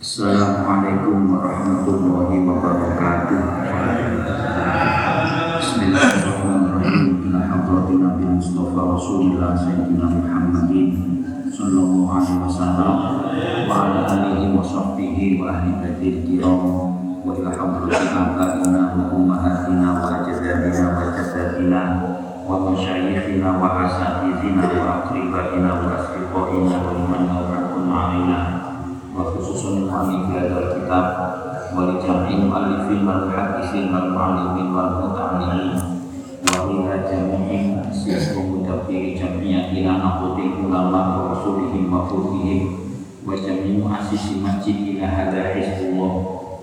Assalamualaikum warahmatullahi wabarakatuh. Bismillahirrahmanirrahim. Nabi Mustafa Rasulullah Sayyidina Muhammadin sallallahu alaihi wasallam wa ala alihi wa sahbihi wa ahli baitil kiram wa ila wa ummahatina wa wa jaddatina wa masyayikhina wa wa wa wa liman nawrakun alaina wa khususun kami belajar kitab wali jam'in mu'allifin wal hadisin wal mu'allimin wal muta'allimin wa ila jami'in siswa mudabbiri jam'iyatina naqutil ulama wa rasulihim wa furihim wa jami'in mu'assisi masjid ila hadha hizbullah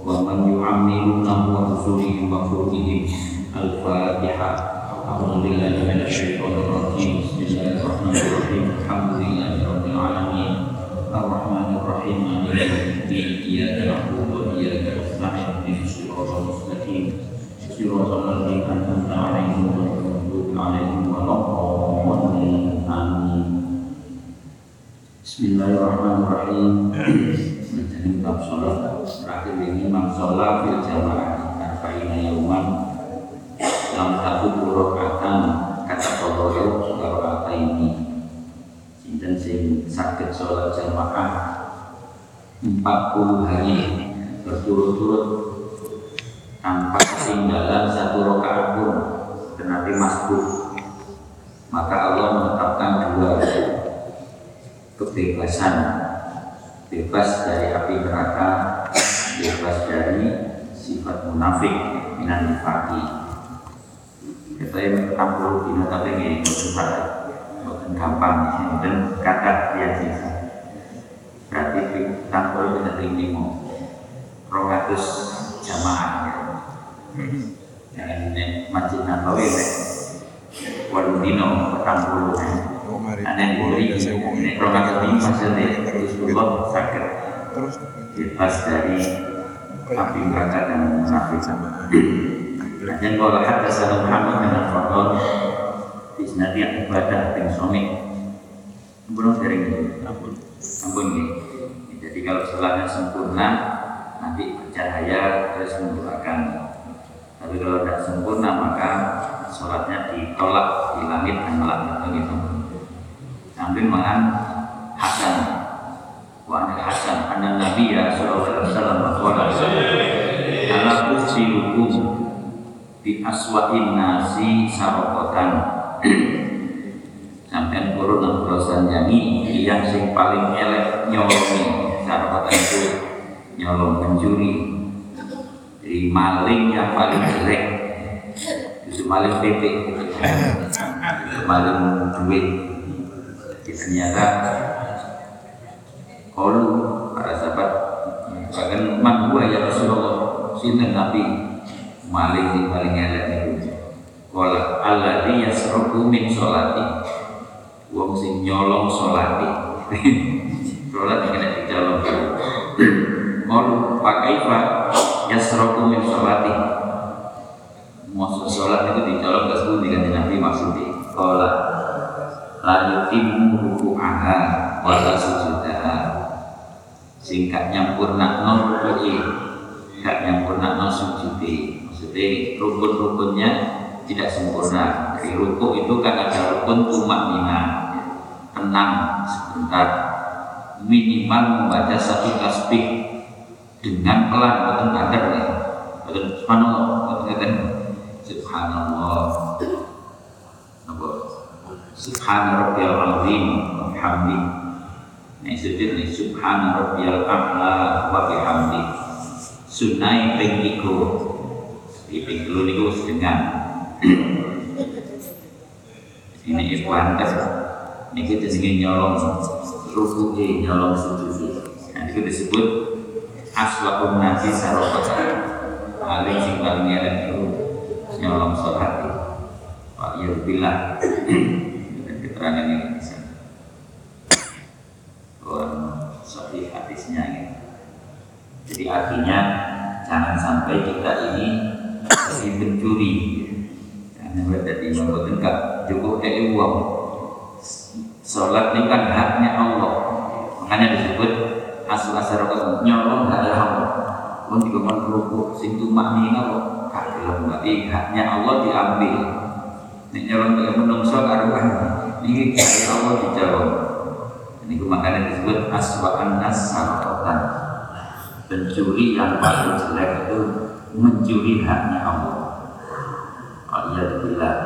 wa man yu'ammiruna wa rasulihim wa furihim al-fatihah أعوذ بالله من الشيطان الرجيم بسم الله الرحمن الرحيم الحمد لله رب العالمين الرحمن الرحيم مالك يوم الدين إياك نعبد وإياك نستعين اهدنا الصراط المستقيم صراط الذين أنعمت عليهم غير المغضوب عليهم ولا الضالين آمين Bismillahirrahmanirrahim. Menjadi bab sholat terakhir ini bab sholat fil jamaah arba'ina yauman dalam satu rakaatan sakit sholat jamaah 40 hari berturut-turut tanpa ketinggalan satu rakaat pun dan masbuk maka Allah menetapkan dua kebebasan. Bebas dari api neraka bebas dari sifat munafik minan nifaki kita yang 60 dino tapi ini bukan gampang dan kata yang sisa berarti tampil kita tinggi mau rogatus jamaah jangan ini masjid nabawi waduh dino petang puluh ada yang beri ini rogatus ini maksudnya Rasulullah sakit bebas dari api neraka dan munafik dan kalau hatta salam Muhammad dengan Fadol Isnadi ibadah yang somik Belum sering Ampun. Ampun ya. Jadi kalau sholatnya sempurna Nanti bercahaya terus mendoakan. Tapi kalau tidak sempurna maka sholatnya ditolak di langit dan melaknat begitu Sambil makan Hasan. Wa anil Hasan Anna Nabi ya Sallallahu Alaihi Wasallam Ala kursi hukum di aswain nasi sarokotan sampai turun nang prosan jangi yang sing paling elek nyolongi. Sarokotan itu nyolong pencuri jadi maling yang paling jelek itu maling PP maling duit. Ternyata kalau para sahabat bahkan man gua ya Rasulullah sinten Nabi maling di paling elek itu. Wala alladzi yasruku min sholati wong sing nyolong sholati sholat kena dicolong Qalu pakaifa yasruku min sholati Maksud sholat itu dicolong ke dengan Nabi maksudnya. Qala la yutimmu ruku'aha wala sujudaha. Singkat nyampurna non ruku'i gak nyampurna non sujudi. Maksudnya rukun-rukunnya tidak sempurna. Dari rukun itu kan ada rukun tumak nina tenang sebentar. Minimal membaca satu tasbih dengan pelan betul badar ya. Betul. Subhanallah betul subhanallah. Apa subhana rabbiyal azim wa bihamdi nah sujud nih subhana rabbiyal a'la wa bihamdi. Sunai ping iku di ping niku ini ikhwan kan niki jenenge nyolong rukuke nyolong sujud nah itu disebut aswaqun nasi sarokat paling sing paling elek itu nyolong sholat Pak Yurbillah dan keterangan ini bisa. Orang sahih hadisnya. Jadi artinya jangan sampai kita ini jadi pencuri. Jangan berarti membuat enggak cukup dari uang. Sholat ini kan haknya Allah. makanya disebut asu asarokon nyolong ada Allah pun juga merubuk sing tumak kok? Gak gelem berarti haknya Allah diambil. Ini nyolong dengan menungso karuan ini dari Allah dijawab ini makanya disebut aswaan asarokotan pencuri yang paling jelek itu mencuri haknya Allah. Kalau dibilang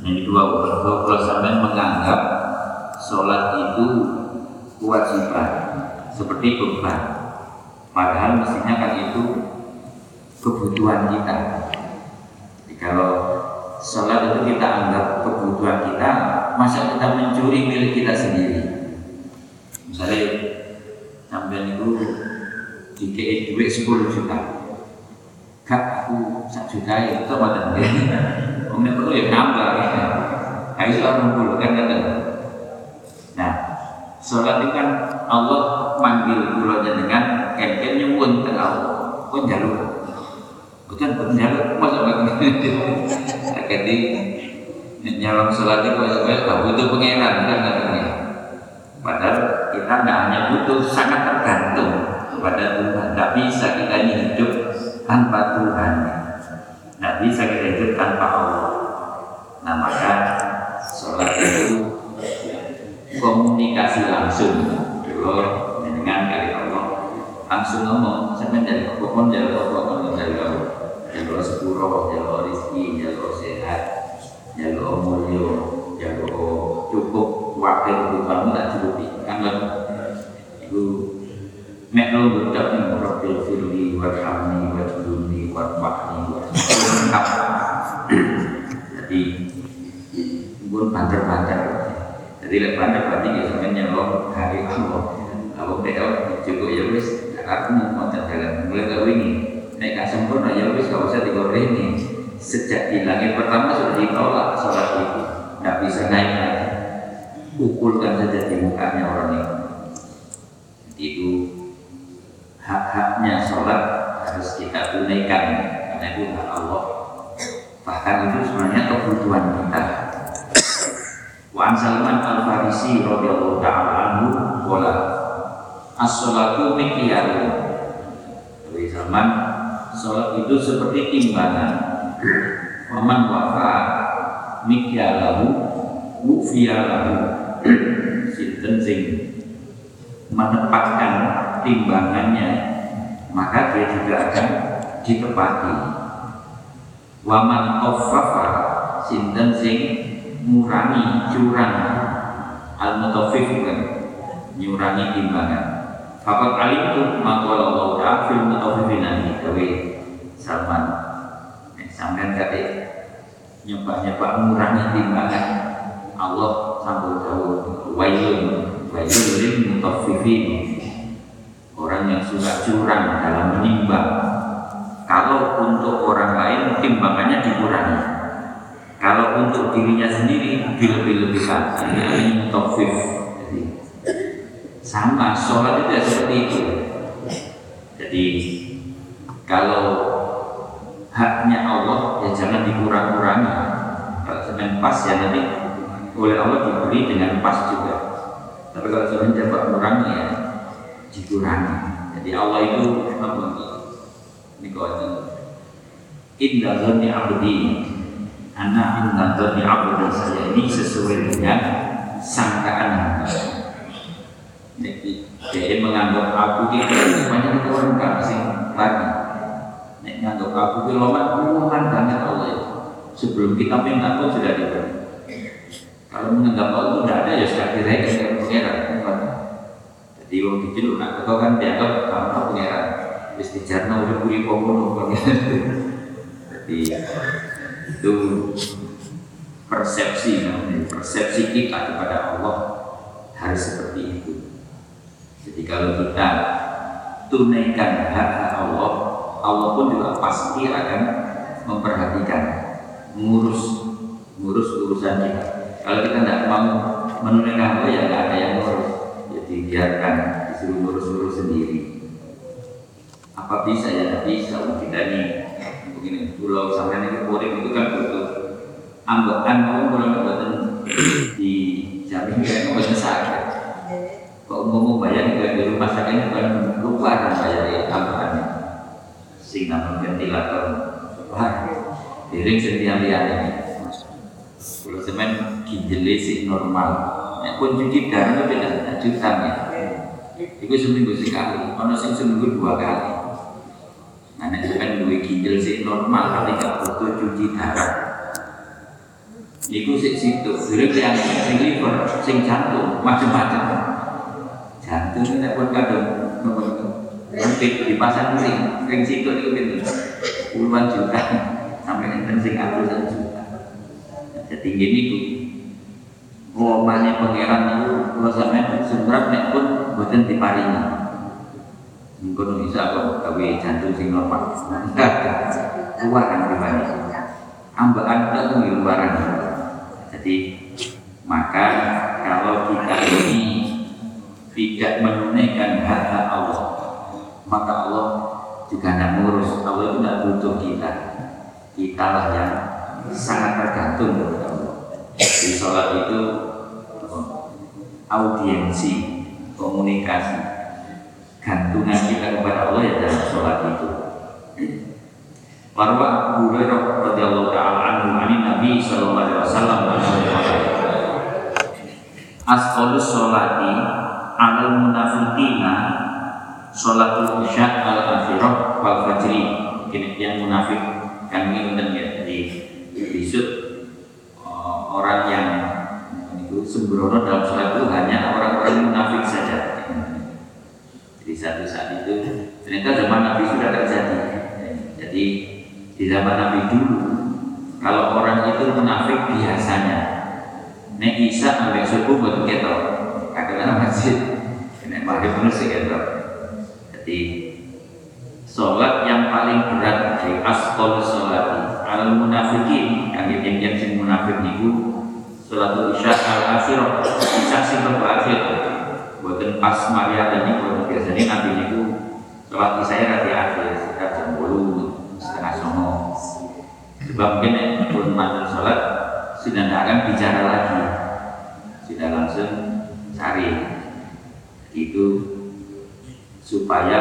ini dua kalau sampai menganggap sholat itu kewajiban seperti beban padahal mestinya kan itu kebutuhan kita. Jadi kalau sholat itu kita anggap kebutuhan kita masa kita mencuri milik kita sendiri? Misalnya sampai itu dikei duit 10 juta. Kak aku satu juta ya itu apa tadi om itu ya nambah ya harus orang puluh kan kata nah sholat itu kan Allah manggil pulau dengan ken nyuwun ke Allah. Pun jalur bukan pun jalur masa nggak jadi nyalon sholat itu kayak butuh pangeran kan katanya padahal kita tidak hanya butuh sangat tergantung kepada Tuhan. Tidak bisa kita ini hidup tanpa Tuhan bisa kita hidup tanpa Allah. Nah maka sholat itu komunikasi langsung dulu dengan kali Allah. Langsung ngomong sampai dari pokoknya dari pokoknya dari Allah jalur sepuro jalur rizki jalur sehat jalur cukup wakil kebutuhanmu tak cukupi kan itu mek lo bedak nih rabbil firli warhamni wajluni warfa'ni lengkap jadi pun banter-banter jadi lek banter berarti ya sampeyan nyelok hari Allah. Allah dia cukup ya wis aku mau jalan. Mulai kau ini naik gak sempurna ya wis gak usah digorengi sejak di langit pertama sudah ditolak sholat itu. Nggak bisa naik lagi. Pukulkan saja di mukanya orang itu itu hak-haknya sholat harus kita tunaikan. Karena itu hak Allah. Bahkan itu sebenarnya kebutuhan kita Wa Salman Al Farisi radhiyallahu taala anhu qala as-salatu miqyarun Dari Salman salat itu seperti timbangan. Waman wafa mikyalahu wufiyalahu Sinten sing menempatkan timbangannya maka dia juga akan ditepati. Waman khaffafa sinten sing ngurangi curang al mutaffif kan nyurangi timbangan. Fakat alim itu maqala Allah Ta'ala fil mutaffifina ini gawe Salman. Sampean kate nyoba-nyoba ngurangi timbangan Allah sambut jauh wailun wailun lil mutaffifin. Orang yang suka curang dalam menimbang. Kalau untuk orang lain timbangannya dikurangi kalau untuk dirinya sendiri dilebih-lebihkan ini mutafif sama sholat itu ya seperti itu. Jadi kalau haknya Allah ya jangan dikurang-kurangi. Kalau sedang pas ya nanti oleh Allah diberi dengan pas juga. Tapi kalau sedang coba kurangi ya dikurangi. Jadi Allah itu membagi ini kau indah zanni abdi anak zanni abdi saya ini sesuai dengan sangkaan hamba jadi dia menganggap aku ini banyak orang kasih lagi. Nek nganggap aku itu loman umuman banget Allah. Itu sebelum kita minta pun sudah diberi kalau menganggap Allah itu tidak ada ya sudah direken dengan pengeran jadi orang kecil nak kau kan dianggap kamu pengeran terus dijarno udah buri pomono jadi itu persepsi persepsi kita kepada Allah harus seperti itu. Jadi kalau kita tunaikan hak-hak Allah Allah pun juga pasti akan memperhatikan mengurus mengurus urusan kita. Kalau kita tidak mau menunaikan Allah ya tidak ada yang ngurus. Jadi biarkan disuruh ngurus-ngurus sendiri. Apa bisa? Ya tidak bisa. Kita ini begini pulau sampai ini kuring itu kan butuh ambekan mau pulau buatan di jamin kayak mau sakit. Kok umum bayar di rumah sakit kan lupa kan bayar sing namun ventilator. Wah piring setiap lihat ini. Kalau semen ginjeli sih normal. Nek pun cuci darah itu tidak jutaan ya itu seminggu sekali. Sing seminggu dua kali nek semen duwe ginjal sih normal gak butuh cuci darah. Iku sik situ, dulu yang sing liver, sing jantung, macam-macam jantung ini pun kadang mungkin di pasar ring ring situ itu gitu puluhan juta. Sampai enten sing ratusan juta. Jadi gini ku Ngomongnya pangeran itu kalau sampai seberapa nek pun buatan diparingi mungkin bisa kok gawe jantung sing normal luaran dibanding ambaan itu luaran jadi maka kalau kita ini tidak menunaikan hak-hak Allah maka Allah juga tidak ngurus. Allah itu tidak butuh kita. Kita lah yang sangat tergantung kepada Allah. Di sholat itu audiensi komunikasi gantungan kita kepada Allah ya dalam sholat itu. Warwa Abu Hurairah radhiyallahu taala anhu ani Nabi sallallahu alaihi wasallam Asqalus sholati alal munafikina sholatul isya al akhirah wal fajri. Ini yang munafik kan ini ya jadi besok eh, orang yang itu sembrono dalam sholat itu hanya orang-orang munafik saja jadi satu saat itu. Ternyata zaman Nabi sudah terjadi. Jadi di zaman Nabi dulu kalau orang itu munafik biasanya Nek Isa ambil suku buat ketok. Kadang-kadang masjid. Maghrib itu sekitar jadi sholat yang paling berat di asqal sholat al munafikin yang yang sing munafik niku sholat isya al akhir isya sing akhir buatan pas Maria dan niku biasanya nabi niku sholat isya di akhir sekitar jam bolu setengah songo sebab mungkin pun mantan sholat sudah tidak akan bicara lagi sudah langsung cari itu supaya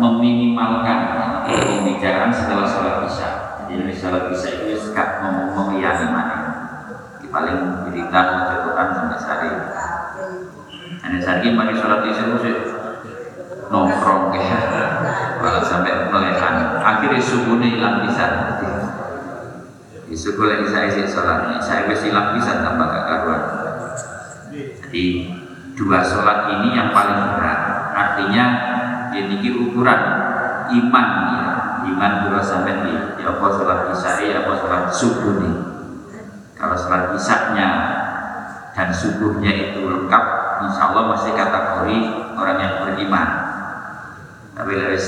meminimalkan pembicaraan setelah sholat isya. Jadi sholat isya itu sekat ngomong mengiyakan mana. Paling berita mencetukan sampai sehari. Ada sehari pagi sholat isya itu nongkrong. Ya, malah sampai melekan. Akhirnya subuhnya hilang bisa. Subuh lagi saya isi sholat, saya bisa hilang bisa tambah kekaruan. Jadi dua sholat ini yang paling berat. Artinya ini ukuran iman ya iman dua sampai di ya apa sholat isya ya apa sholat subuh nih. Kalau sholat isya dan subuhnya itu lengkap insya Allah masih kategori orang yang beriman. Tapi harus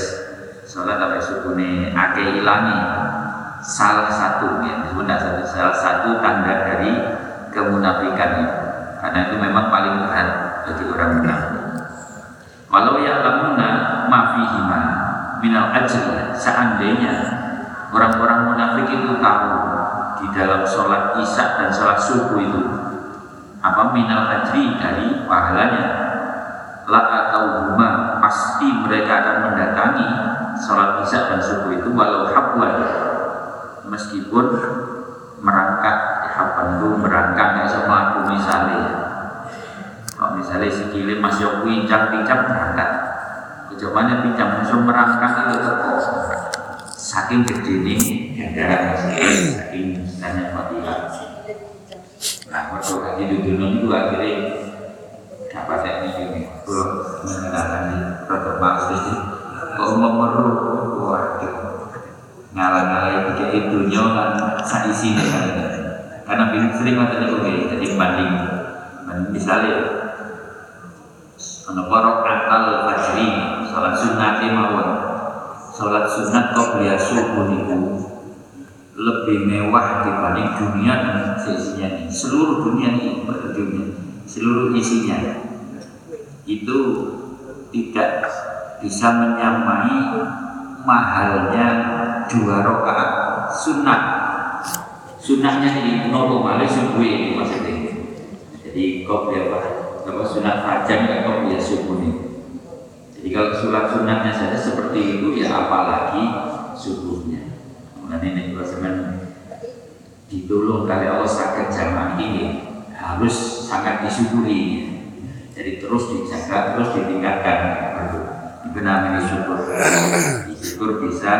sholat sampai subuh nih ake ilangi salah satu ya sebenarnya salah satu tanda dari kemunafikan itu karena itu memang paling berat bagi orang munafik. Walau ya lamuna mafihima minal ajri seandainya orang-orang munafik itu tahu di dalam sholat isya dan sholat subuh itu apa minal ajri dari pahalanya. La atau huma pasti mereka akan mendatangi sholat isya dan subuh itu walau habwan meskipun merangkak hapan itu merangkak nggak sama aku misalnya kalau misalnya sikile masih pincang-pincang berangkat kejamannya pincang masuk merangkak itu teko saking gede ini gara saking misalnya fadilah nah waktu kaki duduk itu akhirnya dapat ini ini. Kalau mengenalkan di rotor maksud itu. Kok mau meru waduh. Ngalah-ngalah pikir itu nyolan saisinya kan karena sering macam itu jadi banding. Misalnya Ono atal fajri salat sunat mawon. Salat sunat kok beliau subuh niku lebih mewah dibanding dunia dan seisinya ini. Seluruh dunia ini dunia, seluruh isinya itu tidak bisa menyamai mahalnya dua rakaat sunat. Sunatnya ini nopo malih subuh ini maksudnya. Jadi kok dia apa sunat fajar kan kok biasa sholat sunatnya saja seperti itu ya apalagi subuhnya kemudian ini juga sebenarnya ditolong kali Allah sakit zaman ini harus sangat disyukuri jadi terus dijaga terus ditingkatkan. Perlu namanya syukur. Syukur bisa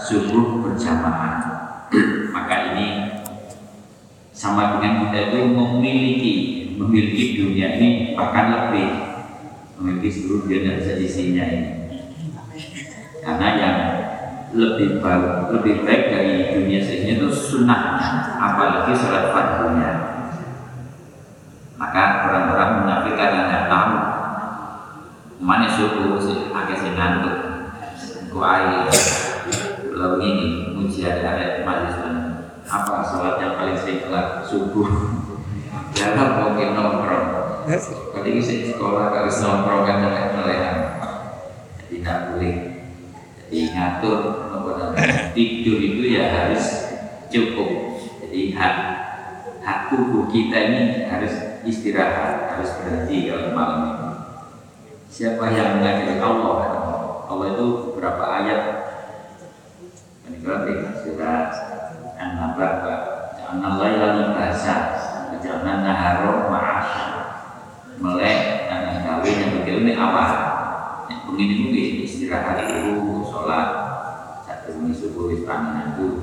subuh berjamaah. Maka ini sama dengan kita itu memiliki memiliki dunia ini bahkan lebih. Memiliki seluruh dunia dan seisinya ini. Karena yang lebih baik lebih baik dari dunia seisinya itu sunnahnya apalagi sholat fardunya. Maka orang-orang menafikan yang tidak tahu mana subuh si agak si ngantuk. Kuai lalu ini ujian ada majlis apa? Sholat yang paling sering subuh. Dalam mungkin nongkrong. Tadi isi sekolah harus nongkrong kan melehan tidak boleh jadi ngatur tidur itu ya harus cukup. Jadi hak hak tubuh kita ini harus istirahat harus berhenti kalau malam ini. Siapa yang mengajari Allah Allah? Itu berapa ayat. Ini berarti sudah An-Nabah Jangan laila libasa Jangan naharo ma'asya Melek dan kawin yang begitu ini apa? Yang begini mungkin istirahat itu Sholat Satu ini subuh istirahat itu.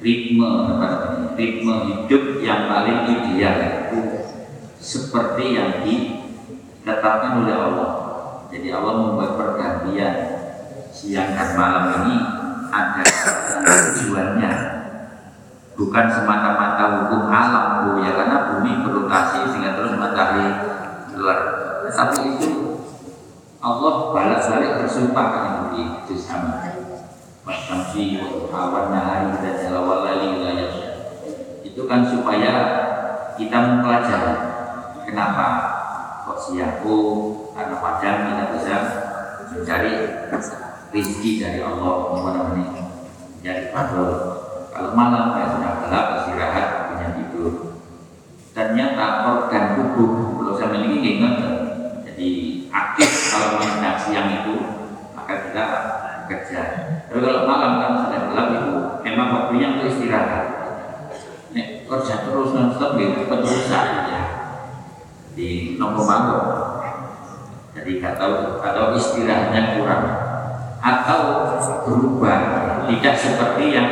Ritme apa? Ritme hidup yang paling ideal itu Seperti yang ditetapkan oleh Allah. Jadi Allah membuat pergantian Siang dan malam ini ada tujuannya. Bukan semata-mata hukum alam bu ya karena bumi berotasi sehingga terus matahari keluar tapi itu Allah balas balik bersumpah kan di itu sama Wasamsi awan nahari dan jalawalali wilayah itu kan supaya kita mempelajari kenapa kok siangku karena padang kita bisa mencari rezeki dari Allah namanya jadi fadl. Kalau malam ya sudah gelap istirahat punya tidur. Ternyata organ tubuh kalau saya ini ingat jadi aktif kalau main siang itu kita kerja. Tapi kalau malam kan sudah gelap itu memang waktunya untuk istirahat. Nek kerja terus nonstop gitu penerusan ya. Di nomor mangkok jadi nggak tahu atau istirahatnya kurang atau berubah. Tidak seperti yang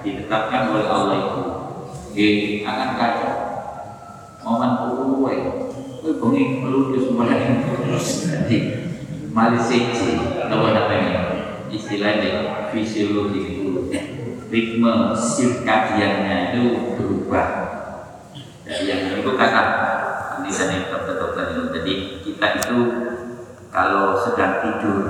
ditetapkan oleh Allah itu. Di akan kacau momen uwe uwe bengi meludus mulai. Jadi malisiksi kalau namanya istilahnya fisiologi. Itu ritme sirkadiannya itu berubah. Jadi yang itu kata penelitian dokter-dokter itu. Jadi kita itu kalau sedang tidur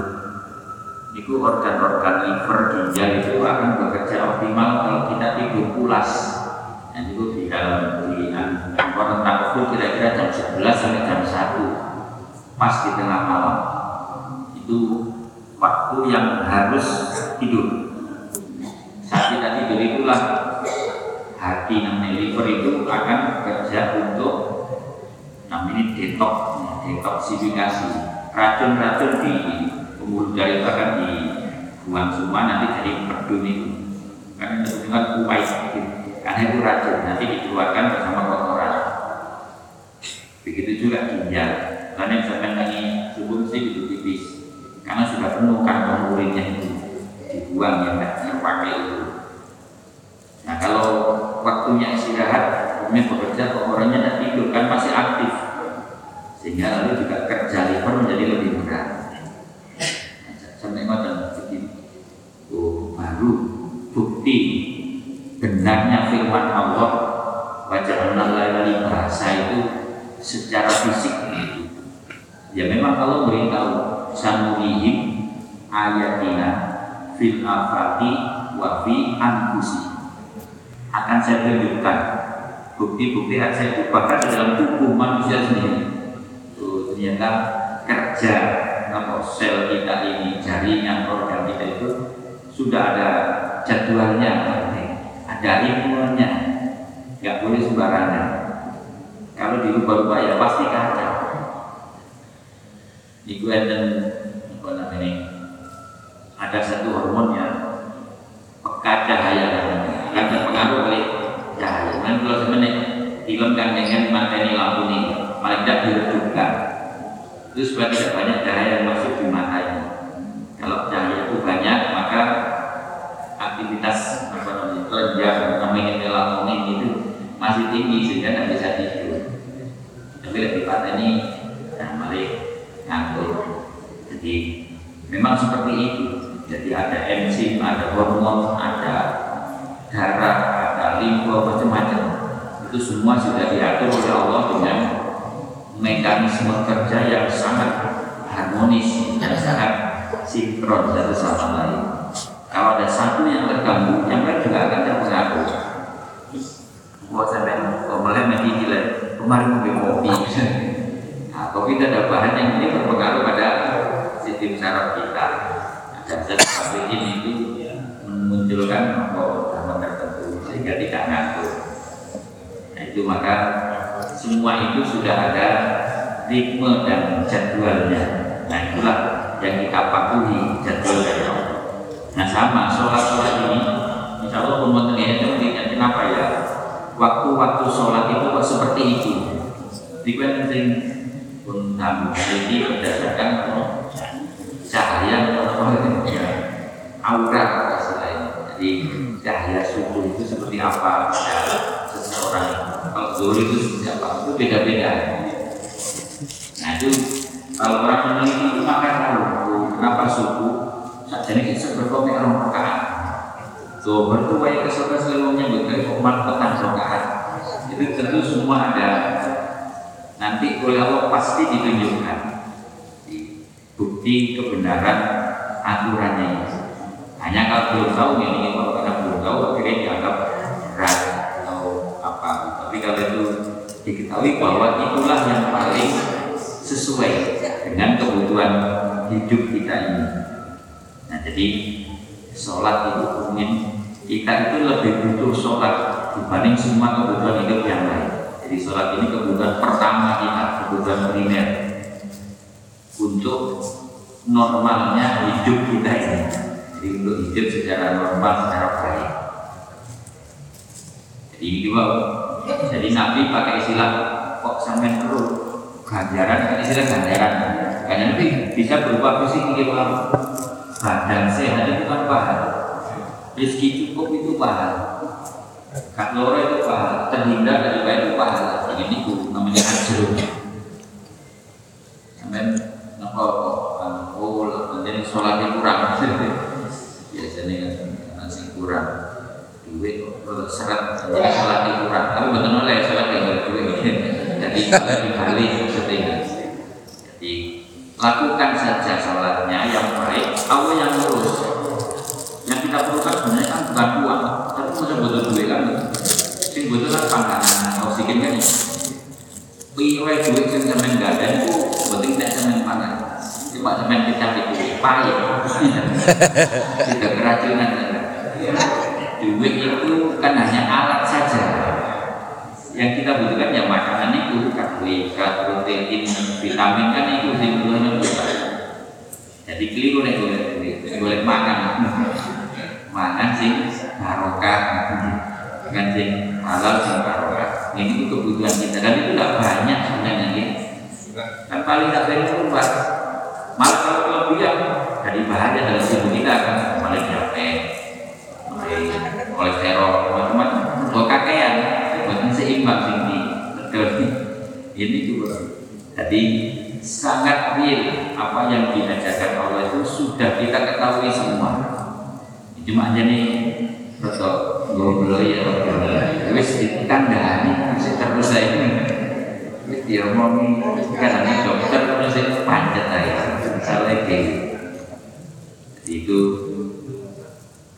itu organ-organ liver ginjal itu akan bekerja optimal kalau kita tidur pulas. Dan itu di dalam di rentang waktu kira-kira jam 11 sampai jam 1 pas di tengah malam. Itu waktu yang harus tidur. Saat kita tidur itulah hati namanya liver itu akan bekerja untuk namanya detok detoksifikasi. Racun-racun di pembuluh darah itu akan dibuang semua nanti jadi perdun itu. Karena itu dengan kupai karena itu racun nanti dikeluarkan bersama kotoran. Begitu juga ginjal. Karena yang sampai lagi subuh mesti itu tipis karena sudah penuh kantong urinnya itu dibuang yang tidak terpakai itu. Nah kalau waktunya istirahat kemudian bekerja kotorannya tidak tidur? Kan masih aktif. Sehingga lalu juga kerja liver menjadi lebih berat. Sampai ngoten oh, baru bukti benarnya firman Allah wajahna laili bahasa itu secara fisik. Ya memang kalau beritahu sanurihim ayatina fil afati wa fi anfusi akan saya tunjukkan bukti-bukti saya itu bahkan dalam tubuh manusia sendiri. Tuh ternyata kerja apa sel kita ini jaringan organ kita itu sudah ada jadwalnya ada ilmunya. Nggak boleh sembarangan. Kalau dirubah-rubah ya pasti kacau. Di enten ada satu hormon yang peka cahaya kan terpengaruh oleh cahaya. Kan kalau sebenarnya film kan dengan materi lampu ini paling tidak diredupkan itu tidak banyak cahaya yang masuk di matanya. Kalau cahaya itu banyak maka aktivitas apa namanya kelenjar namanya melatonin itu masih tinggi sehingga tidak bisa tidur. Tapi lebih pada ini nah mari ngantuk jadi memang seperti itu. Jadi ada enzim ada hormon ada darah ada limpa macam-macam. Itu semua sudah diatur oleh Allah dengan mekanisme kerja yang sangat harmonis dan sangat sinkron satu sama lain. Kalau ada satu yang terganggu yang lain juga akan terpengaruh. Buat sampai mulai menggigil kemarin mau kopi. Nah, kopi itu ada bahan yang ini saraf kita. Ada zat kafein itu memunculkan hormon tertentu sehingga tidak ngantuk nah itu maka semua itu sudah ada ritme dan jadwalnya. Nah itulah yang kita patuhi jadwal dari Allah. Nah sama sholat-sholat ini insya Allah pun ya kenapa ya? Waktu-waktu sholat itu kok seperti itu? Dikuat sing pun tamu jadi berdasarkan cahaya atau ya, aura istilahnya jadi cahaya subuh itu seperti apa? Pada seseorang kalau zuhur itu seperti apa? Itu beda-beda. Nah itu kalau orang meneliti itu maka tahu kenapa subuh saat ini kita berkomek orang rakaat Zohor itu wae kesuka seluruhnya bukan umat petang tentu semua ada. Nanti oleh Allah pasti ditunjukkan. di bukti kebenaran aturannya. Hanya kalau belum tahu ini kalau karena belum tahu akhirnya dianggap berat atau apa. Tapi kalau itu diketahui bahwa itulah yang paling sesuai dengan kebutuhan hidup kita ini. Nah jadi sholat itu mungkin kita itu lebih butuh sholat dibanding semua kebutuhan hidup yang lain. Jadi sholat ini kebutuhan pertama kita, kebutuhan primer untuk normalnya hidup kita ini. Jadi untuk hidup secara normal, secara baik. Jadi ini juga, jadi Nabi pakai istilah kok sampai perlu ganjaran, kan istilah ganjaran. Karena nanti bisa berupa fisik gitu badan sehat itu kan pahala. Rezeki cukup itu pahala. Loro itu pahala. Terhindar dari itu pahala. Itu namanya ajrun. Sampai oh kan kurang. Duit yang duit jadi dibalik jadi lakukan saja sholatnya yang baik Allah yang ngurus yang kita perlukan sebenarnya kan bukan tapi kita butuh duit kan. Sing butuh kan oksigen kan. Duit penting tidak pangan cuma sampean kita itu pahit tidak keracunan duit itu kan hanya alat saja yang kita butuhkan ya makanan itu karbohidrat, protein, vitamin kan itu yang butuhnya bukan. Jadi keliru nih boleh boleh makan, makan sih barokah, dengan sing halal sing barokah. Ini itu kebutuhan kita dan itu tidak banyak sebenarnya. Kan paling tak itu pak. Malah kalau kelebihan dari bahaya dalam tubuh kita kan? Malah mulai kolesterol, macam-macam. Kalau kakean, seimbang tinggi ini juga. Jadi sangat real apa yang diajarkan Allah itu sudah kita ketahui semua. Cuma aja nih betul ngobrol ya wis ditandani masih terus saya wis dia mau kan ini dokter terus pancet saya misalnya itu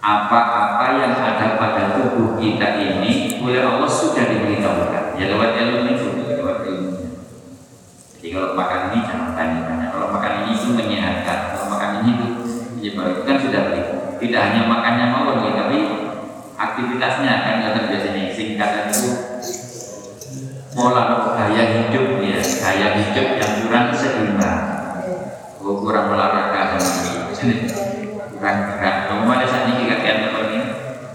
apa-apa yang ada pada tubuh kita ini oleh Allah sudah diberitahukan. Ya lewat ilmu itu lewat ilmu. Jadi kalau makan ini jangan tanya-tanya. Kalau makan ini itu menyehatkan. Kalau makan ini itu ya itu kan sudah tidak hanya makannya mau ya, tapi aktivitasnya kan kata biasanya. Singkatan itu pola gaya hidup ya gaya hidup yang kurang olahraga kurang gerak kamu ada saat ini kakean apa ini?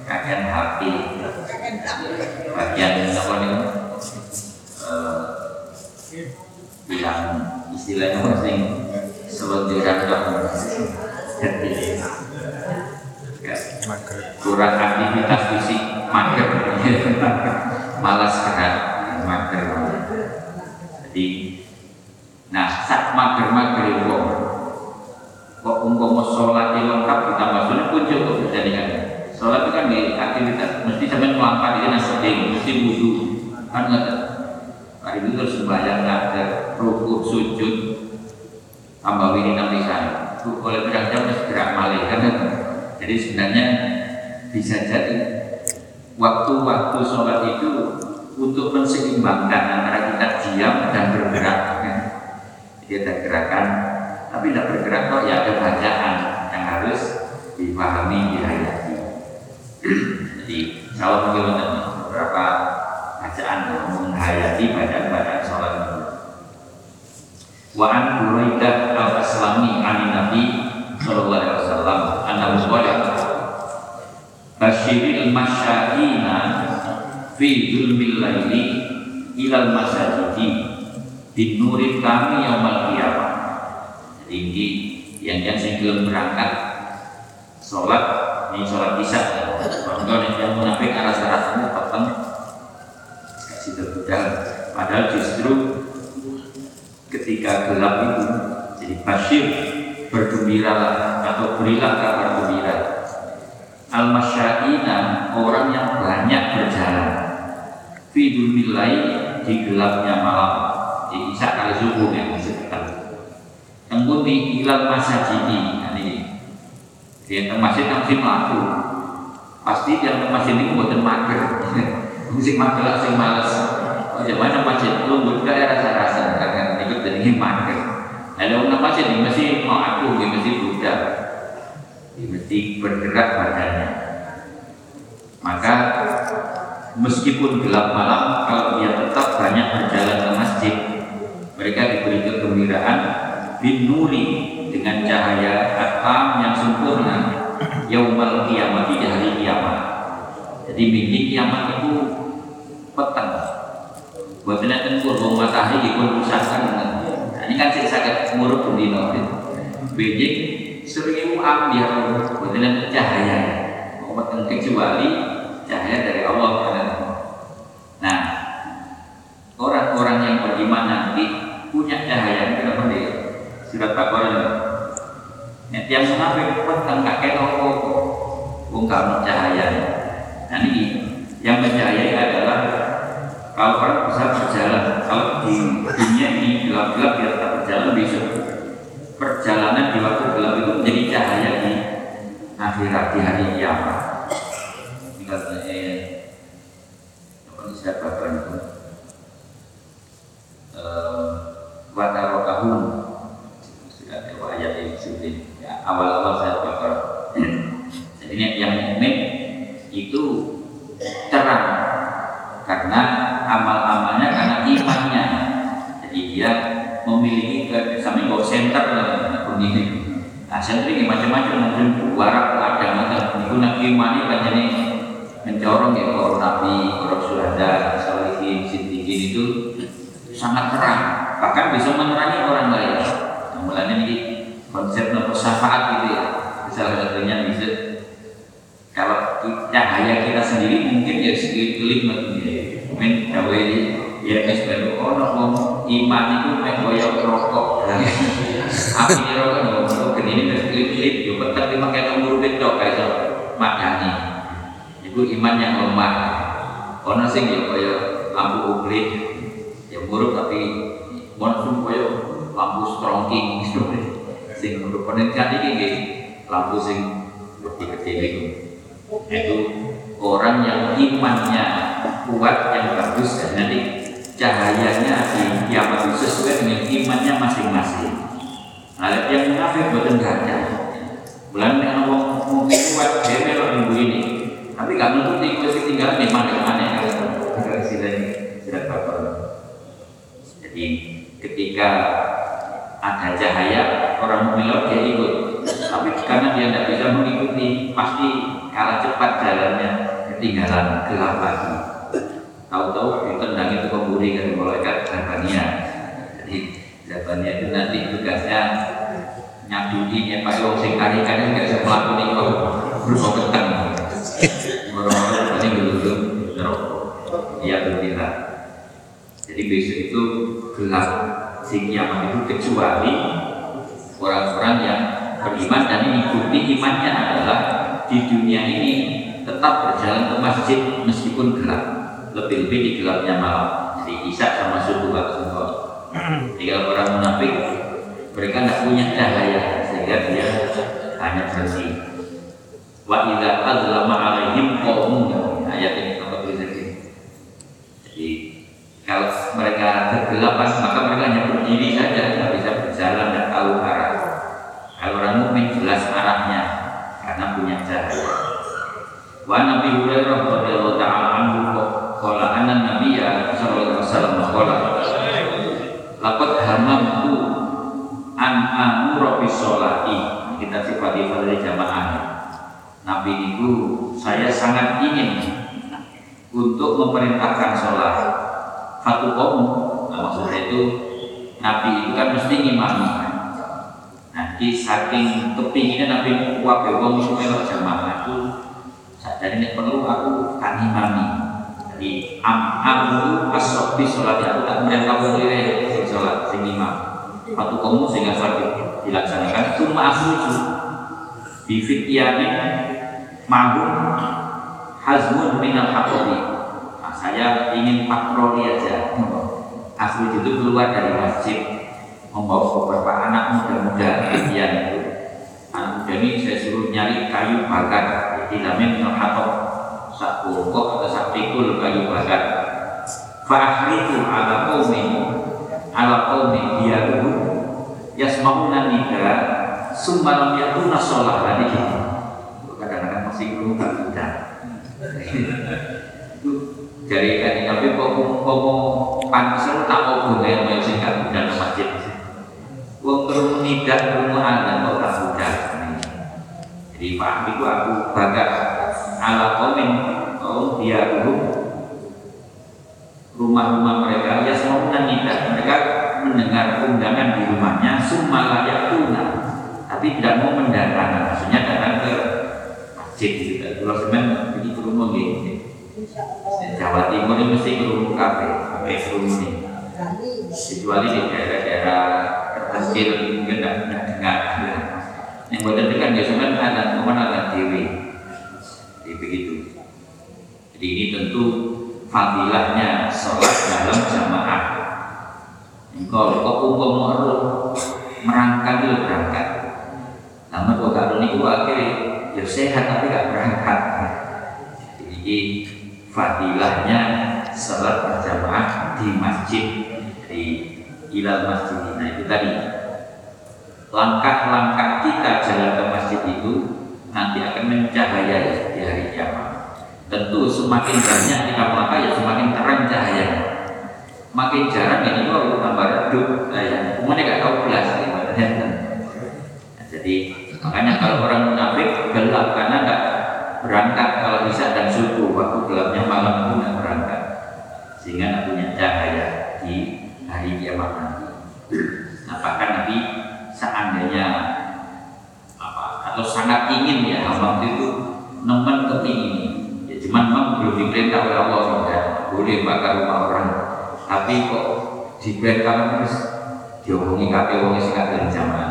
Kakean HP bagian apa ini? Eh, bilang istilahnya masing selonjoran kamu kurang aktivitas fisik mager. Malas gerak mager. Jadi nah saat mager-mager ya, itu kok umpama sholat lengkap kita maksudnya pun cukup dijadikan sholat itu kan di aktivitas mesti sampai melangkah di nasi mesti wudhu. Kan nggak hari itu terus sembahyang ada. Rukuk sujud tambah ini nanti saya oleh berang jam gerak malih kan jadi sebenarnya bisa jadi waktu-waktu sholat itu untuk menseimbangkan antara kita diam dan bergerak. Kan? dia ada gerakan tapi tidak bergerak kok ya ada bacaan yang harus dipahami dihayati. Jadi kalau mungkin beberapa bacaan menghayati bacaan-bacaan sholat wa an Buraidah al-Aslami an Nabi sallallahu alaihi wasallam annahu qala Basyiril masya'ina fi zulmil laili ilal masajidi dinurin kami yaumal qiyamah ini yang yang singgul berangkat sholat ini sholat isya. Kalau yang munafik arah arah petang kasih terbudal padahal justru ketika gelap itu jadi basyir bergembiralah atau berilah kabar gembira. Al masyaina orang yang banyak berjalan. Milai di gelapnya malam. Di isya kali subuh yang disebutkan tengku di ilal masjid ini. Dia masjid yang mesti melaku pasti yang masjid ini buatan mager. Musik mager langsung malas oh ya mana masjid? Lu buka ya rasa-rasa. Karena ikut dari mager. Ada orang masjid ini mesti mau aku mesti budak. Mesti bergerak badannya. Maka meskipun gelap malam kalau dia tetap banyak berjalan ke masjid mereka diberi kegembiraan binuri dengan cahaya atam yang sempurna yaumal kiamat di hari kiamat. Jadi minggu kiamat itu petang. Buat nanti kurung matahari ikut usahakan nah, ini kan saya sakit muruk bendino Beijing seribu ambiar buatan cahaya. Umat kecuali cahaya dari Allah nah orang-orang yang beriman nanti punya cahaya. Itu apa surat Baqarah Nek tiang munafik pun tak kayak apa Wong kamu cahaya Nah ini yang mencahayai adalah kalau orang bisa berjalan. Kalau di dunia ini gelap-gelap dia tetap berjalan besok. Perjalanan di waktu gelap itu menjadi cahaya di akhirat di hari kiamat. Ini katanya eh, apa ini siapa itu? Sudah ada sini ya, awal-awal saya bakar. Jadi ini yang mukmin itu terang karena amal-amalnya karena imannya. Jadi dia memiliki sampai kok center ini. Nah, center ini macam-macam mungkin warak ada macam itu nak iman ini kan jadi mencorong ya kalau nabi, kalau suhada, solihin, siddiqin itu sangat terang bahkan bisa menerangi orang lain. Nah, mulanya ini konsep nopo syafaat gitu ya. Salah satunya bisa kalau cahaya kita sendiri mungkin ya sekeliling ya. Men cawe ya es baru ono wong iman itu mek koyo rokok. Api di rokok no rokok ini wis klip-klip yo petek lima kayak umur bedok kayak madani. Iku iman yang lemah. Ono sing yo koyo lampu ublik ya buruk tapi langsung koyo lampu strongking sing buruk penelitian ini nggih lampu sing lebih kecil itu itu orang yang imannya kuat yang bagus dan nanti cahayanya di kiamat itu sesuai dengan imannya masing-masing. Nah, yang munafik buatan kaca. Bulan yang mau kuat dia melok minggu ini, tapi gak nuntut ikut tinggal di mana mana ya kalau istilahnya sudah apa. Jadi ketika ada cahaya orang melok dia ikut, tapi karena dia tidak bisa mengikuti pasti kalah cepat jalannya ketinggalan gelap lagi. Tahu-tahu ditendang itu pemburi dari malaikat Zabania jadi jawabannya itu nanti tugasnya nyadudi Pak wong sing kari-kari gak bisa melakukan itu. Terus mau keteng orang-orang neraka iya tidak jadi besok itu gelap sing kiamat itu kecuali orang-orang yang beriman dan mengikuti imannya adalah di dunia ini tetap berjalan ke masjid meskipun gelap. Lebih-lebih di gelapnya malam. Jadi isak sama subuh atau jika orang munafik mereka tidak punya cahaya sehingga dia hanya bersih. Wa idza adzlama alaihim qaumun. Ayat ini apa tulisannya jadi kalau mereka kegelapan maka mereka hanya berdiri saja tidak bisa berjalan dan tahu arah. Kalau orang mukmin jelas arahnya karena punya cahaya wa nabi hurairah radhiyallahu taala anhu qala anna nabiyya sallallahu alaihi wasallam qala laqad hamamtu an amura bis kita sifati pada jamaah. Nabi itu saya sangat ingin untuk memerintahkan sholat. Satu kaum nah, maksudnya itu Nabi itu kan mesti ngimami nanti saking kepinginnya Nabi wabe wong supaya jamaah. Itu sadar ini perlu aku kan imami jadi am amru asobi sholat aku tak mereka boleh sholat sing imam satu kaum sehingga sholat dilaksanakan. Cuma asuju di fityamin mahum hazmun minal haqqi. Nah, saya ingin patroli aja asli itu keluar dari masjid membawa beberapa anak muda-muda yang itu. Anak muda ini saya suruh nyari kayu bakar jadi namanya minal haqqi sak pokok atau sak pikul kayu bakar. Fa'ahritu ala qawmi ala qawmi diyaruhu yasma'una nida summa lam yakuna sholat tadi gitu kadang-kadang masih belum itu dari tadi tapi kok kok pansen tak mau boleh sing gak udah ke masjid wong terus tidak rumah ada kok tak udah jadi pak itu aku bakar ala komen kaum dia rumah-rumah mereka ya semua tidak mereka mendengar undangan di rumahnya summa layak tapi tidak mau mendatangi maksudnya datang ke masjid gitu. Kalau semen begitu rumah gitu Jawa Timur ini mesti kerumuh kafe kafe kerumuh ini kecuali di daerah-daerah terpencil mungkin tidak dengar yang buat kan biasanya ada momen ada dewi. Jadi begitu jadi ini tentu fadilahnya sholat dalam jamaah. Kalau kok umpama merangkak itu berangkat. Namun kok kalau ini akhirnya ya sehat tapi gak berangkat. Jadi fadilahnya sholat berjamaah di masjid di ilal masjid nah itu tadi. Langkah-langkah kita jalan ke masjid itu nanti akan mencahayai di hari kiamat. Tentu semakin banyak kita melangkah ya semakin terang cahayanya. Makin jarang ini kalau tambah redup ya semuanya gak tahu belas nah, jadi makanya kalau orang munafik gelap karena gak berangkat kalau bisa dan subuh waktu gelapnya malam gak berangkat. Sehingga punya cahaya di hari kiamat nanti. Bahkan Nabi seandainya apa atau sangat ingin ya hamba itu nemen kepingin ya cuman memang belum diperintah oleh Allah ya boleh bakar rumah orang. Tapi kok diperintah terus dihubungi kafe wong sing dari zaman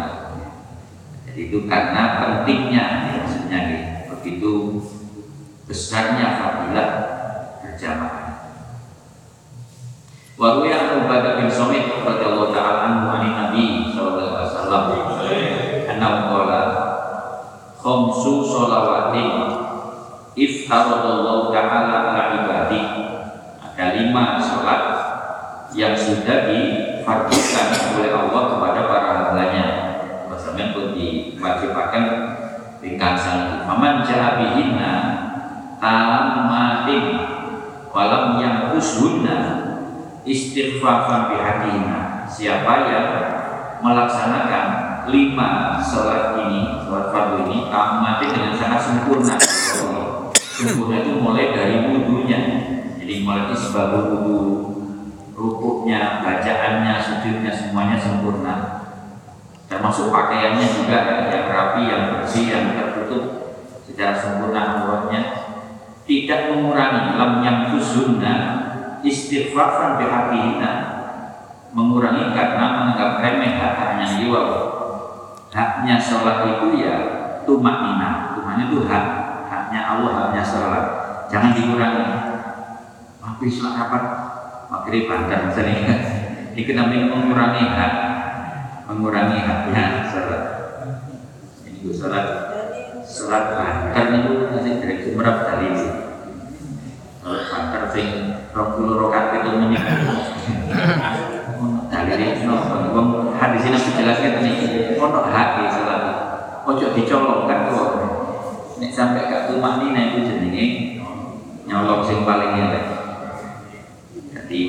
jadi itu karena pentingnya ya, maksudnya nih begitu besarnya fadilah berjamaah Waruya Ubadah bin Somit radhiyallahu ta'ala anhu Nabi sallallahu alaihi wasallam annahu qala khamsu shalawatin iftaradallahu ta'ala ala ibadi. Ada lima sholat yang sudah difardukan oleh Allah kepada para hambanya. Maksudnya pun diwajibkan ringkasan Faman jahabihinna tamatin walam yang ushunna istighfafan bihadina siapa yang melaksanakan lima sholat ini sholat fardu ini tamati dengan sangat sempurna? Sempurna itu mulai dari wudhunya. Jadi mulai isbahul wudhu rukuknya, bacaannya, sujudnya semuanya sempurna. Termasuk pakaiannya juga yang rapi, yang bersih, yang tertutup secara sempurna auratnya tidak mengurangi lam yang kusunna istighfafan bihaqihina mengurangi karena menganggap remeh haknya jiwa. Haknya sholat itu ya tumak nina tumak itu hak haknya Allah haknya sholat. Jangan dikurangi. Tapi sholat kapan maghrib bantar misalnya. Itu namanya mengurangi hak mengurangi haknya sholat. Ini sholat. Sholat bantar itu masih dari jumlah dalil sholat bantar sing puluh rokat itu menikah dalil itu wong hadis ini dijelaskan ini. Ono hak sholat. Ojo dicolok kan kok nek sampai gak tumak nina itu jenenge nyolong sing paling elek. Jadi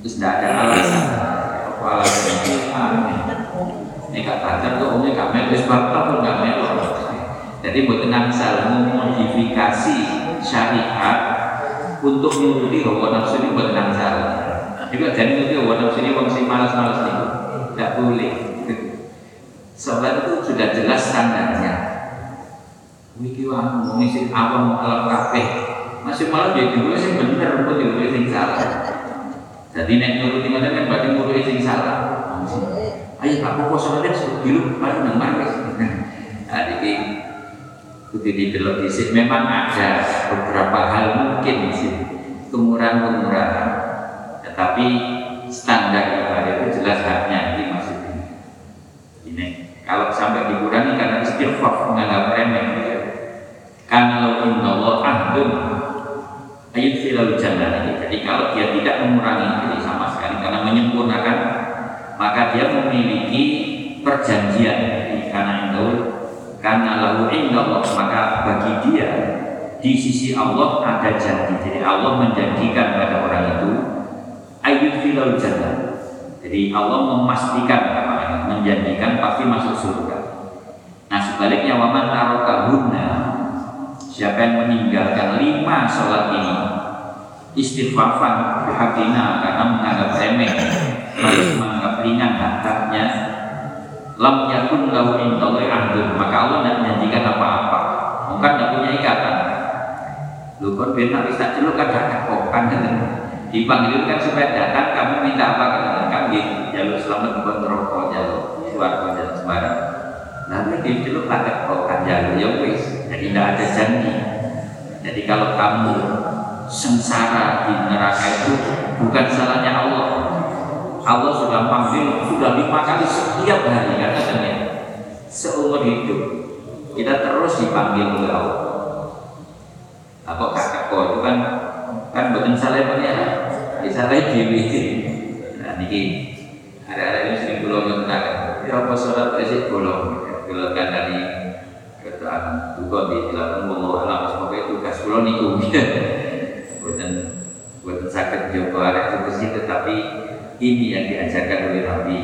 terus tidak ada alasan alasan ini gak banter kok umumnya gak mel wis batal pun gak mel jadi buat tenang salah modifikasi syariat untuk menuruti hawa nafsu ini buat tenang salah juga jadi menuruti hawa nafsu ini sing malas-malas itu tidak boleh Sholat itu sudah jelas standarnya. Wiki wong ngisi awam alam kabeh. Masih malah jadi dulu sing bener kok dulu sing salah. Jadi nek nuruti mana kan berarti nuruti sing salah. Ayo tak apa sholatnya sebut dulu baru nang maris. Nah, jadi kudu didelok dhisik. Memang ada beberapa hal mungkin sih kemurahan-kemurahan. Tetapi standar ibadah itu jelas haknya ini. Masih ini kalau sampai dikurangi karena istighfar menganggap remeh. Karena lo inna Allah ahdun filal jannah jadi kalau dia tidak mengurangi ini sama sekali karena menyempurnakan maka dia memiliki perjanjian. Karena itu karena lalu Allah maka bagi dia di sisi Allah ada janji. Jadi Allah menjanjikan pada orang itu ayat filal jannah. Jadi Allah memastikan menjanjikan pasti masuk surga. Nah sebaliknya waman tarokahunna siapa yang meninggalkan lima sholat ini istighfafan hakina karena menganggap remeh lalu menganggap ringan haknya lam yakun lahu indallahi ahdun. Maka Allah tidak menjanjikan apa-apa. Mungkin tidak punya ikatan. Lu kan benar bisa celuk kan kok kan dipanggil kan supaya datang kamu minta apa kan kami jalur selamat buat rokok jalur suara jalur sembarang. Nanti diceluk kan jalur ya wis jadi tidak ada janji. Jadi kalau kamu sengsara di neraka itu bukan salahnya Allah. Allah sudah panggil sudah lima kali setiap hari katanya seumur hidup kita terus dipanggil oleh Allah. Apa kakak kau itu kan kan bukan salah pengiran salah dewi nah niki ada-ada ini sering belum mengatakan ya apa sholat itu belum belum kan dari keterangan. Juga di dalam Allah alam. Semoga tugas belum niku bukan bukan sakit joko ada tugas itu tetapi ini yang diajarkan oleh Nabi.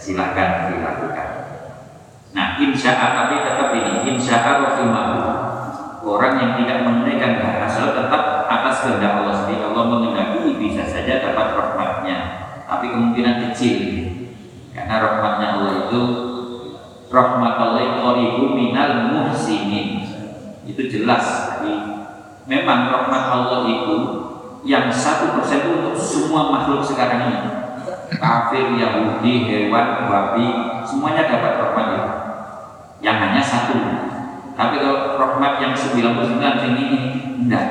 Silakan dilakukan. Nah insya Allah tapi tetap ini. Insya Allah orang yang tidak menunaikan hak asal tetap atas kehendak Allah sendiri. Allah mengendaki bisa saja dapat rahmatnya. Tapi kemungkinan kecil karena rahmatnya Allah itu rahmat Allah qaribu minal muhsinin. Itu jelas. Jadi memang rahmat Allah itu yang satu persen untuk semua makhluk sekarang ini kafir, Yahudi, hewan, babi semuanya dapat rahmat itu yang hanya satu tapi kalau rahmat yang 99 ini enggak,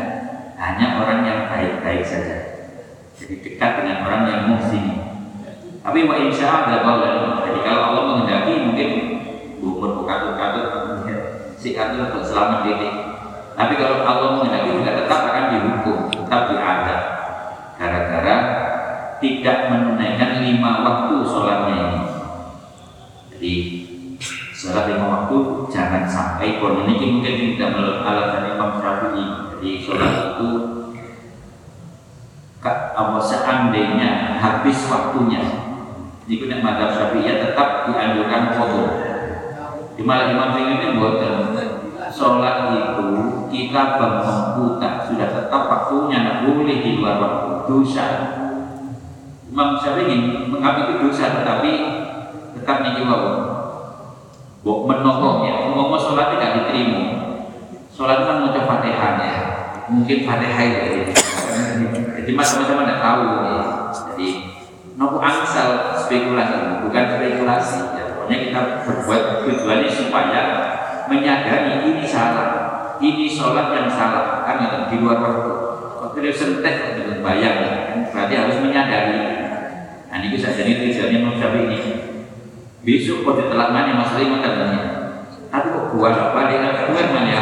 hanya orang yang baik-baik saja. Jadi dekat dengan orang yang muhsin. Tapi wa insya Allah Jadi kalau Allah menghendaki mungkin umur katut-katut si katut untuk selamat titik. Tapi kalau Allah menghendaki juga tetap akan dihukum, tetap diadab. Tidak menunaikan lima waktu sholatnya ini. Jadi sholat lima waktu jangan sampai kon ini mungkin tidak menurut alasan Imam Syafi'i. Jadi sholat itu apa seandainya habis waktunya itu yang madhab Syafi'i tetap dianjurkan foto di malah Imam ini buat sholat itu kita buta sudah tetap waktunya nggak boleh di luar waktu. Dosa Imam Syafi'i itu dosa tetapi tetap nih wow Bok menokohnya, mau sholat tidak diterima. Sholat kan mau fatihahnya, mungkin fatihah itu. Jadi macam-macam tidak tahu. Ya. Jadi nopo angsal spekulasi, bukan spekulasi. Ya. Pokoknya kita berbuat tujuannya supaya menyadari ini salah, ini sholat yang salah, kan di luar waktu. Waktu dia sentek dengan bayang, berarti harus. Nah ini bisa jadi tujuannya Imam ini. Besok kau ditelan mana masalah ini? Katanya tapi kok buat apa dia keluar mana ya?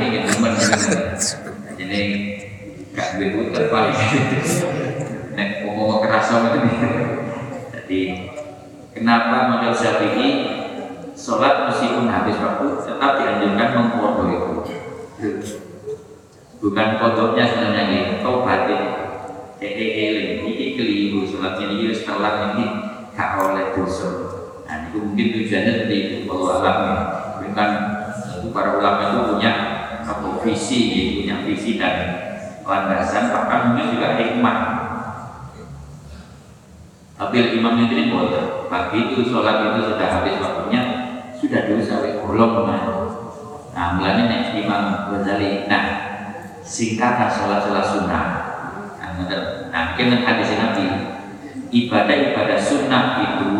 Ini gitu teman ini gak gue terpaling nek ngomong kerasa jadi kenapa model Syafi'i sholat meskipun habis waktu tetap dianjurkan mengkodo itu? Bukan kodoknya sebenarnya ini tobatin eh eh eh ini sholatnya ini setelah ini gak oleh dosa Nah, itu mungkin tujuannya seperti itu. Kalau alam ya, bukan itu para ulama itu punya apa visi, ya, punya visi dan landasan, bahkan mungkin juga hikmah. Tapi imam ini boleh. Pagi itu sholat itu sudah habis waktunya, sudah dosa, belum Nah, mulanya nih Imam Ghazali. Nah, singkatlah sholat-sholat sunnah. Nah, nah hadis Nabi ibadah-ibadah sunnah itu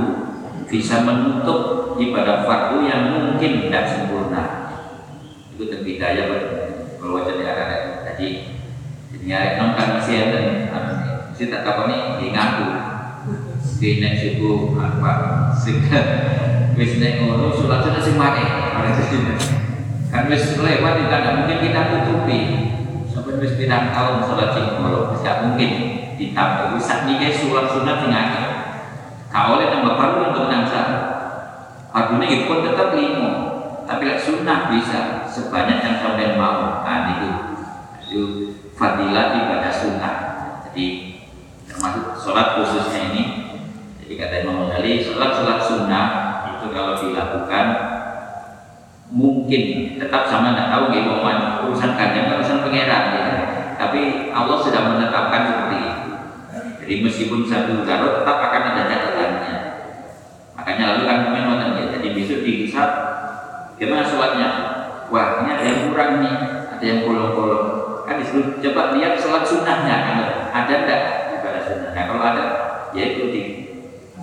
bisa menutup ibadah fardu yang mungkin tidak sempurna. Itu terbidaya kalau jadi arah tadi. Jadi nonton masih ada masih tak tahu nih ngaku. Di nek suku apa sehingga wis nek ngono sholat sudah sing mari kan wis lewat tidak mungkin kita tutupi. Sampai wis pirang tahun sholat sing ngono tidak mungkin ditambah saat ini sholat sunat sing Kau oleh tambah fardu untuk nangsa. Fardunya itu pun tetap lima. Tapi lah sunnah bisa sebanyak yang sampai mau. Nah itu itu fadilah ibadah sunnah. Jadi termasuk sholat khususnya ini. Jadi kata Imam Ghazali, sholat sholat sunnah itu kalau dilakukan mungkin tetap sama tidak tahu gimana urusan kandang urusan pangeran ya. Tapi Allah sudah menetapkan seperti. Jadi meskipun satu garut tetap akan ada catatannya. Makanya lalu kan memang ya. Jadi besok dihisap gimana sholatnya? Wah ini ada yang kurang nih, ada yang bolong-bolong. Kan disuruh coba lihat sholat sunnahnya kan ada enggak ibadah sunnah. Nah, kalau ada ya ikuti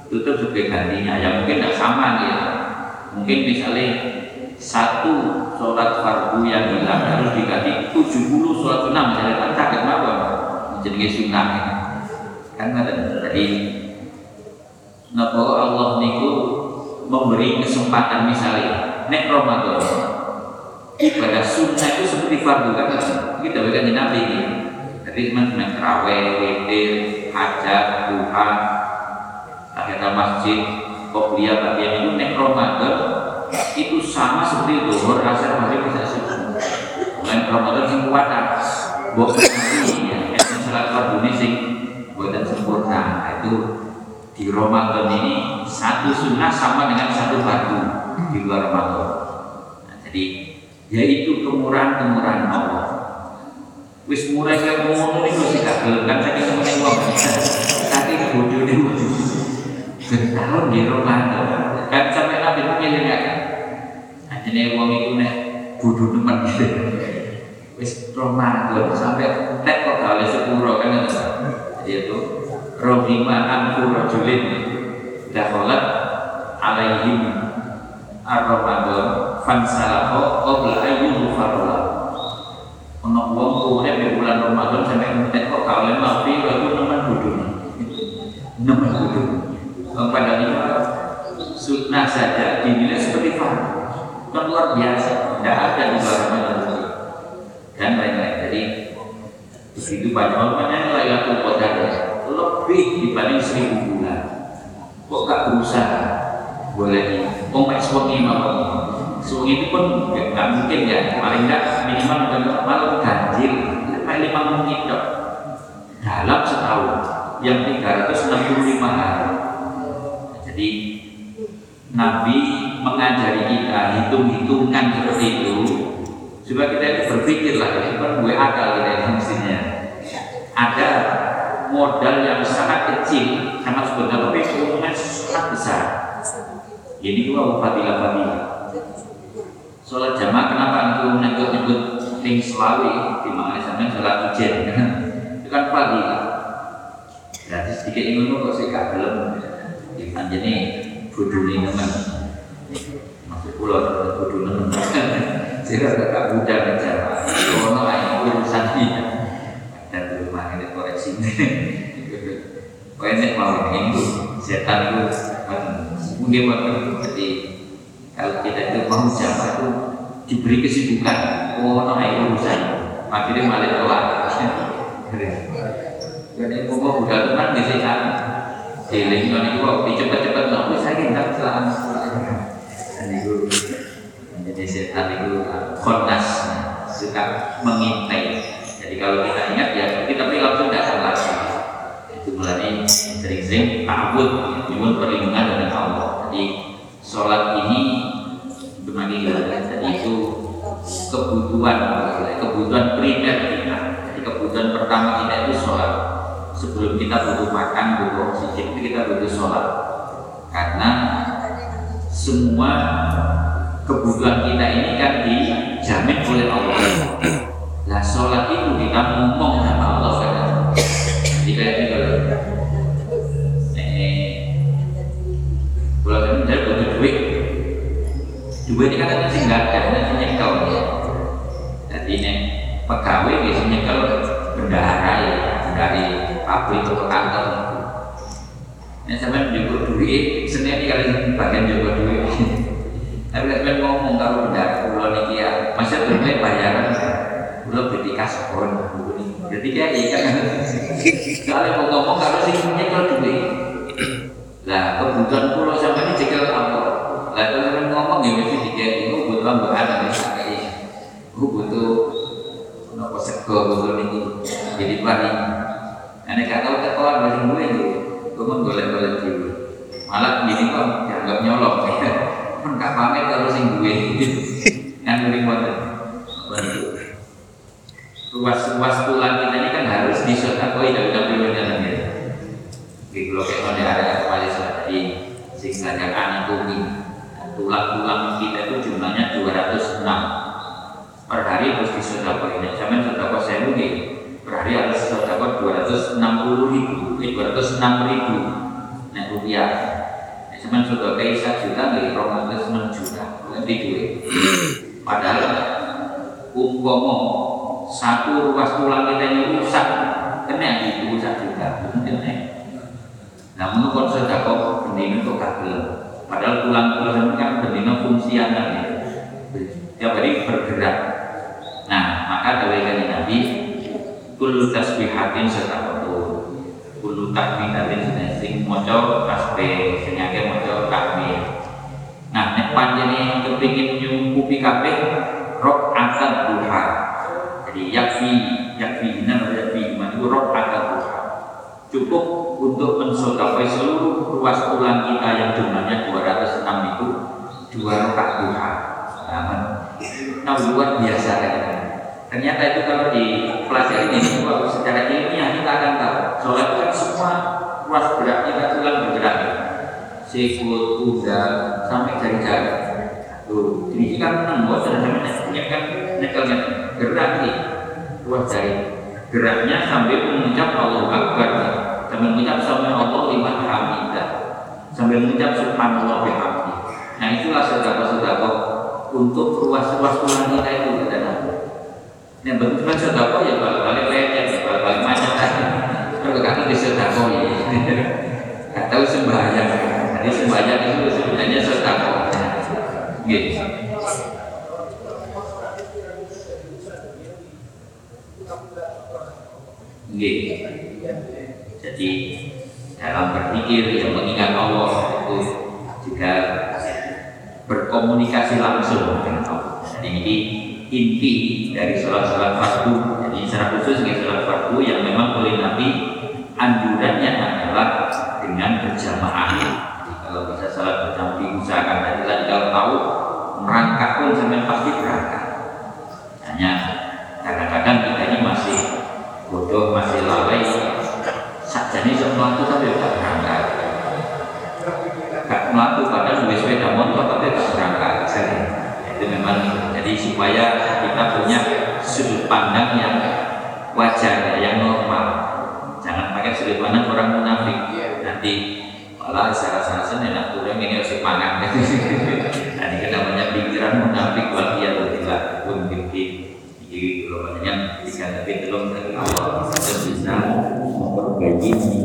tutup sebagai gantinya. Ya mungkin tidak sama gitu. Mungkin misalnya satu sholat fardu yang hilang harus diganti 70 sholat sunnah misalnya kan sakit apa jadi sunnah kan jadi napa Allah niku memberi kesempatan misalnya nek Ramadan ibadah sunnah itu seperti fardu kan kita bagian Nabi ini. Jadi teman-teman terawih, witir, hajat, duha, akhirnya masjid, kopiah, bagian itu nek Ramadan itu sama seperti zuhur, asar, maghrib, bisa subuh. Nek Ramadan sing kuat, bukan ya, salat ini sing buatan sempurna nah, itu di Ramadan ini satu sunnah sama dengan satu fardu di luar Ramadan. Nah, jadi yaitu kemurahan-kemurahan Allah. Wis murah kayak ngono niku sih gak gelem kan saking semeneng wong. Tapi bodoh niku setahun di Ramadan. Kan sampai nabi itu milih gak kan jadi wong itu nek bodoh teman wis Ramadan sampai nek kok gak kan yaitu rohima anfu rajulin dakhalat alaihim ar-ramadan fansalakho qabla ayyuhu farla ono wong di bulan Ramadan sampai entek kok kalian mafi lalu nemen budun nemen budun padahal itu sunnah saja dinilai seperti fardu kan luar biasa tidak ada di luar Ramadan. Dan lain-lain. Jadi Begitu banyak makanya Lailatul Qadar lebih dibanding seribu bulan. Kok gak berusaha? Boleh Oh, mek suwengi mawon. Suwengi itu pun nggak mungkin ya, paling nggak minimal malam ganjil, paling lima menit dok. Dalam setahun yang 365 hari. Jadi Nabi mengajari kita hitung-hitungan seperti itu Coba kita itu berpikirlah, ini kan gue akal kita ini mestinya. Ada modal yang sangat kecil, sangat sebentar, tapi keuntungan sangat besar. Ini dua fadilah fadilah. Sholat jamaah kenapa itu nyebut-nyebut ting selawi di mana sampai sholat ujian itu kan fadilah. Jadi sedikit ini kok sih gak belum. Anjene bodone nemen. Maksud kula bodone nemen. Sira gak budal aja. Ono ae urusan iki. Dan rumah ini ini mau ini setan itu mungkin waktu jadi kalau kita itu mau jamaah itu diberi kesibukan. Oh no urusan. Akhirnya malah telat. Jadi pokok udah teman di sini kan Eling kan itu waktu cepat-cepat nggak bisa kita kesalahan dan itu jadi setan itu kondas suka mengintai. Jadi kalau kita ingat ya kita tapi langsung datang lagi itu sering-sering takut nyuwun perlindungan dari Allah. Jadi sholat ini bagaimana jadi itu kebutuhan kebutuhan primer kita. Jadi kebutuhan pertama kita itu sholat. Sebelum kita butuh makan butuh oksigen itu kita butuh sholat. Karena semua kebutuhan kita ini kan dijamin oleh Allah. Nah sholat itu kita ngomong sama duit ini kan ada ada nanti nyekel. Jadi ini pegawai biasanya nyekel bendahara ya dari pabrik atau kantor. Ini sampai juga duit sebenarnya kali bagian juga duit. Tapi sampai ngomong kalau bendahara pulau ini ya masih bermain bayaran pulau beli kaspon. Jadi kayak ikan. Kalau mau ngomong kalau sih nyekel duit lah kebutuhan pulau sampai ini cekel apa lah kalau ngomong ya mesti dikit itu butuh tambahan ada misalnya aku butuh butuh ini jadi paling Ane gak tahu tekoan dari gue itu, gue mau golek-golek dulu. Malah gini kok dianggap nyolong ya. Kan gak pamit kalau sing gue yang beri modal. Ruas-ruas tulang kita ini kan harus disodakoi dari dalam jalan ya. Di kayak mana ada kepala tadi sing ngajak anatomi tulang-tulang kita itu jumlahnya 206 per hari harus disodakoi. Nah, zaman sodakoi saya mungkin per hari harus sodakoi 260 ribu, eh, 206 ribu nah rupiah. Nah, zaman sodakoi 1 juta, nih 206 juta, ganti duit. Padahal umpomo satu ruas tulang kita ini rusak, kena itu satu juta. Namun sudah kok bendino kok kagel. Padahal tulang-tulang ini kan bendino fungsional ya. Tiap hari bergerak. Nah, maka kali Nabi Kulu tasbihatin sedekatun Kulu takbiratin sing moco tasbih sing akeh moco takbir Nah, nek panjene kepingin nyukupi kabeh rok akad duha. Jadi yakfi, yakfi benar yakfi itu rok akad duha. Cukup untuk mensodakai seluruh ruas tulang kita yang jumlahnya 206 itu dua rakaat duha. Nah, luar biasa kan. Ternyata itu kalau di pelajaran ini secara ilmiah kita akan tahu sholat itu kan semua ruas gerak kita tulang bergerak sikut, kuda, sampai jari-jari. Tuh, ini kan nembus dan sampai menyiapkan nekelnya gerak nih ruas jari. Geraknya sambil mengucap Allah Akbar, sambil mengucap sama Allah liman hamidah, sambil mengucap Subhanallah bihamdi. Nah itulah saudara-saudara untuk ruas-ruas tulang kita itu kata Yang bentuknya saudara ya balik-balik lecet, ya balik-balik aja. Kalau kata di saudara ya, nggak tahu sembahyang. Jadi sembahyang itu sebenarnya sedekah. Gitu. Gitu. Jadi dalam berpikir yang mengingat Allah itu juga berkomunikasi langsung dengan Allah. Jadi ini inti dari sholat-sholat fardu. Jadi secara khusus sholat fardu yang memang oleh Nabi anjurannya adalah dengan berjamaah kalau bisa salat berjamaah diusahakan tadi tadi kalau tahu merangkak pun sampai pasti berangkat zaman jadi supaya kita punya sudut pandang yang wajar yang normal. Jangan pakai sudut pandang orang munafik. Nanti malah secara sansen enak kurang ini harus pangan nah ini kan namanya pikiran munafik wal iyadillah pun bikin jadi kalau banyak jika tapi belum Allah. Bisa memperbaiki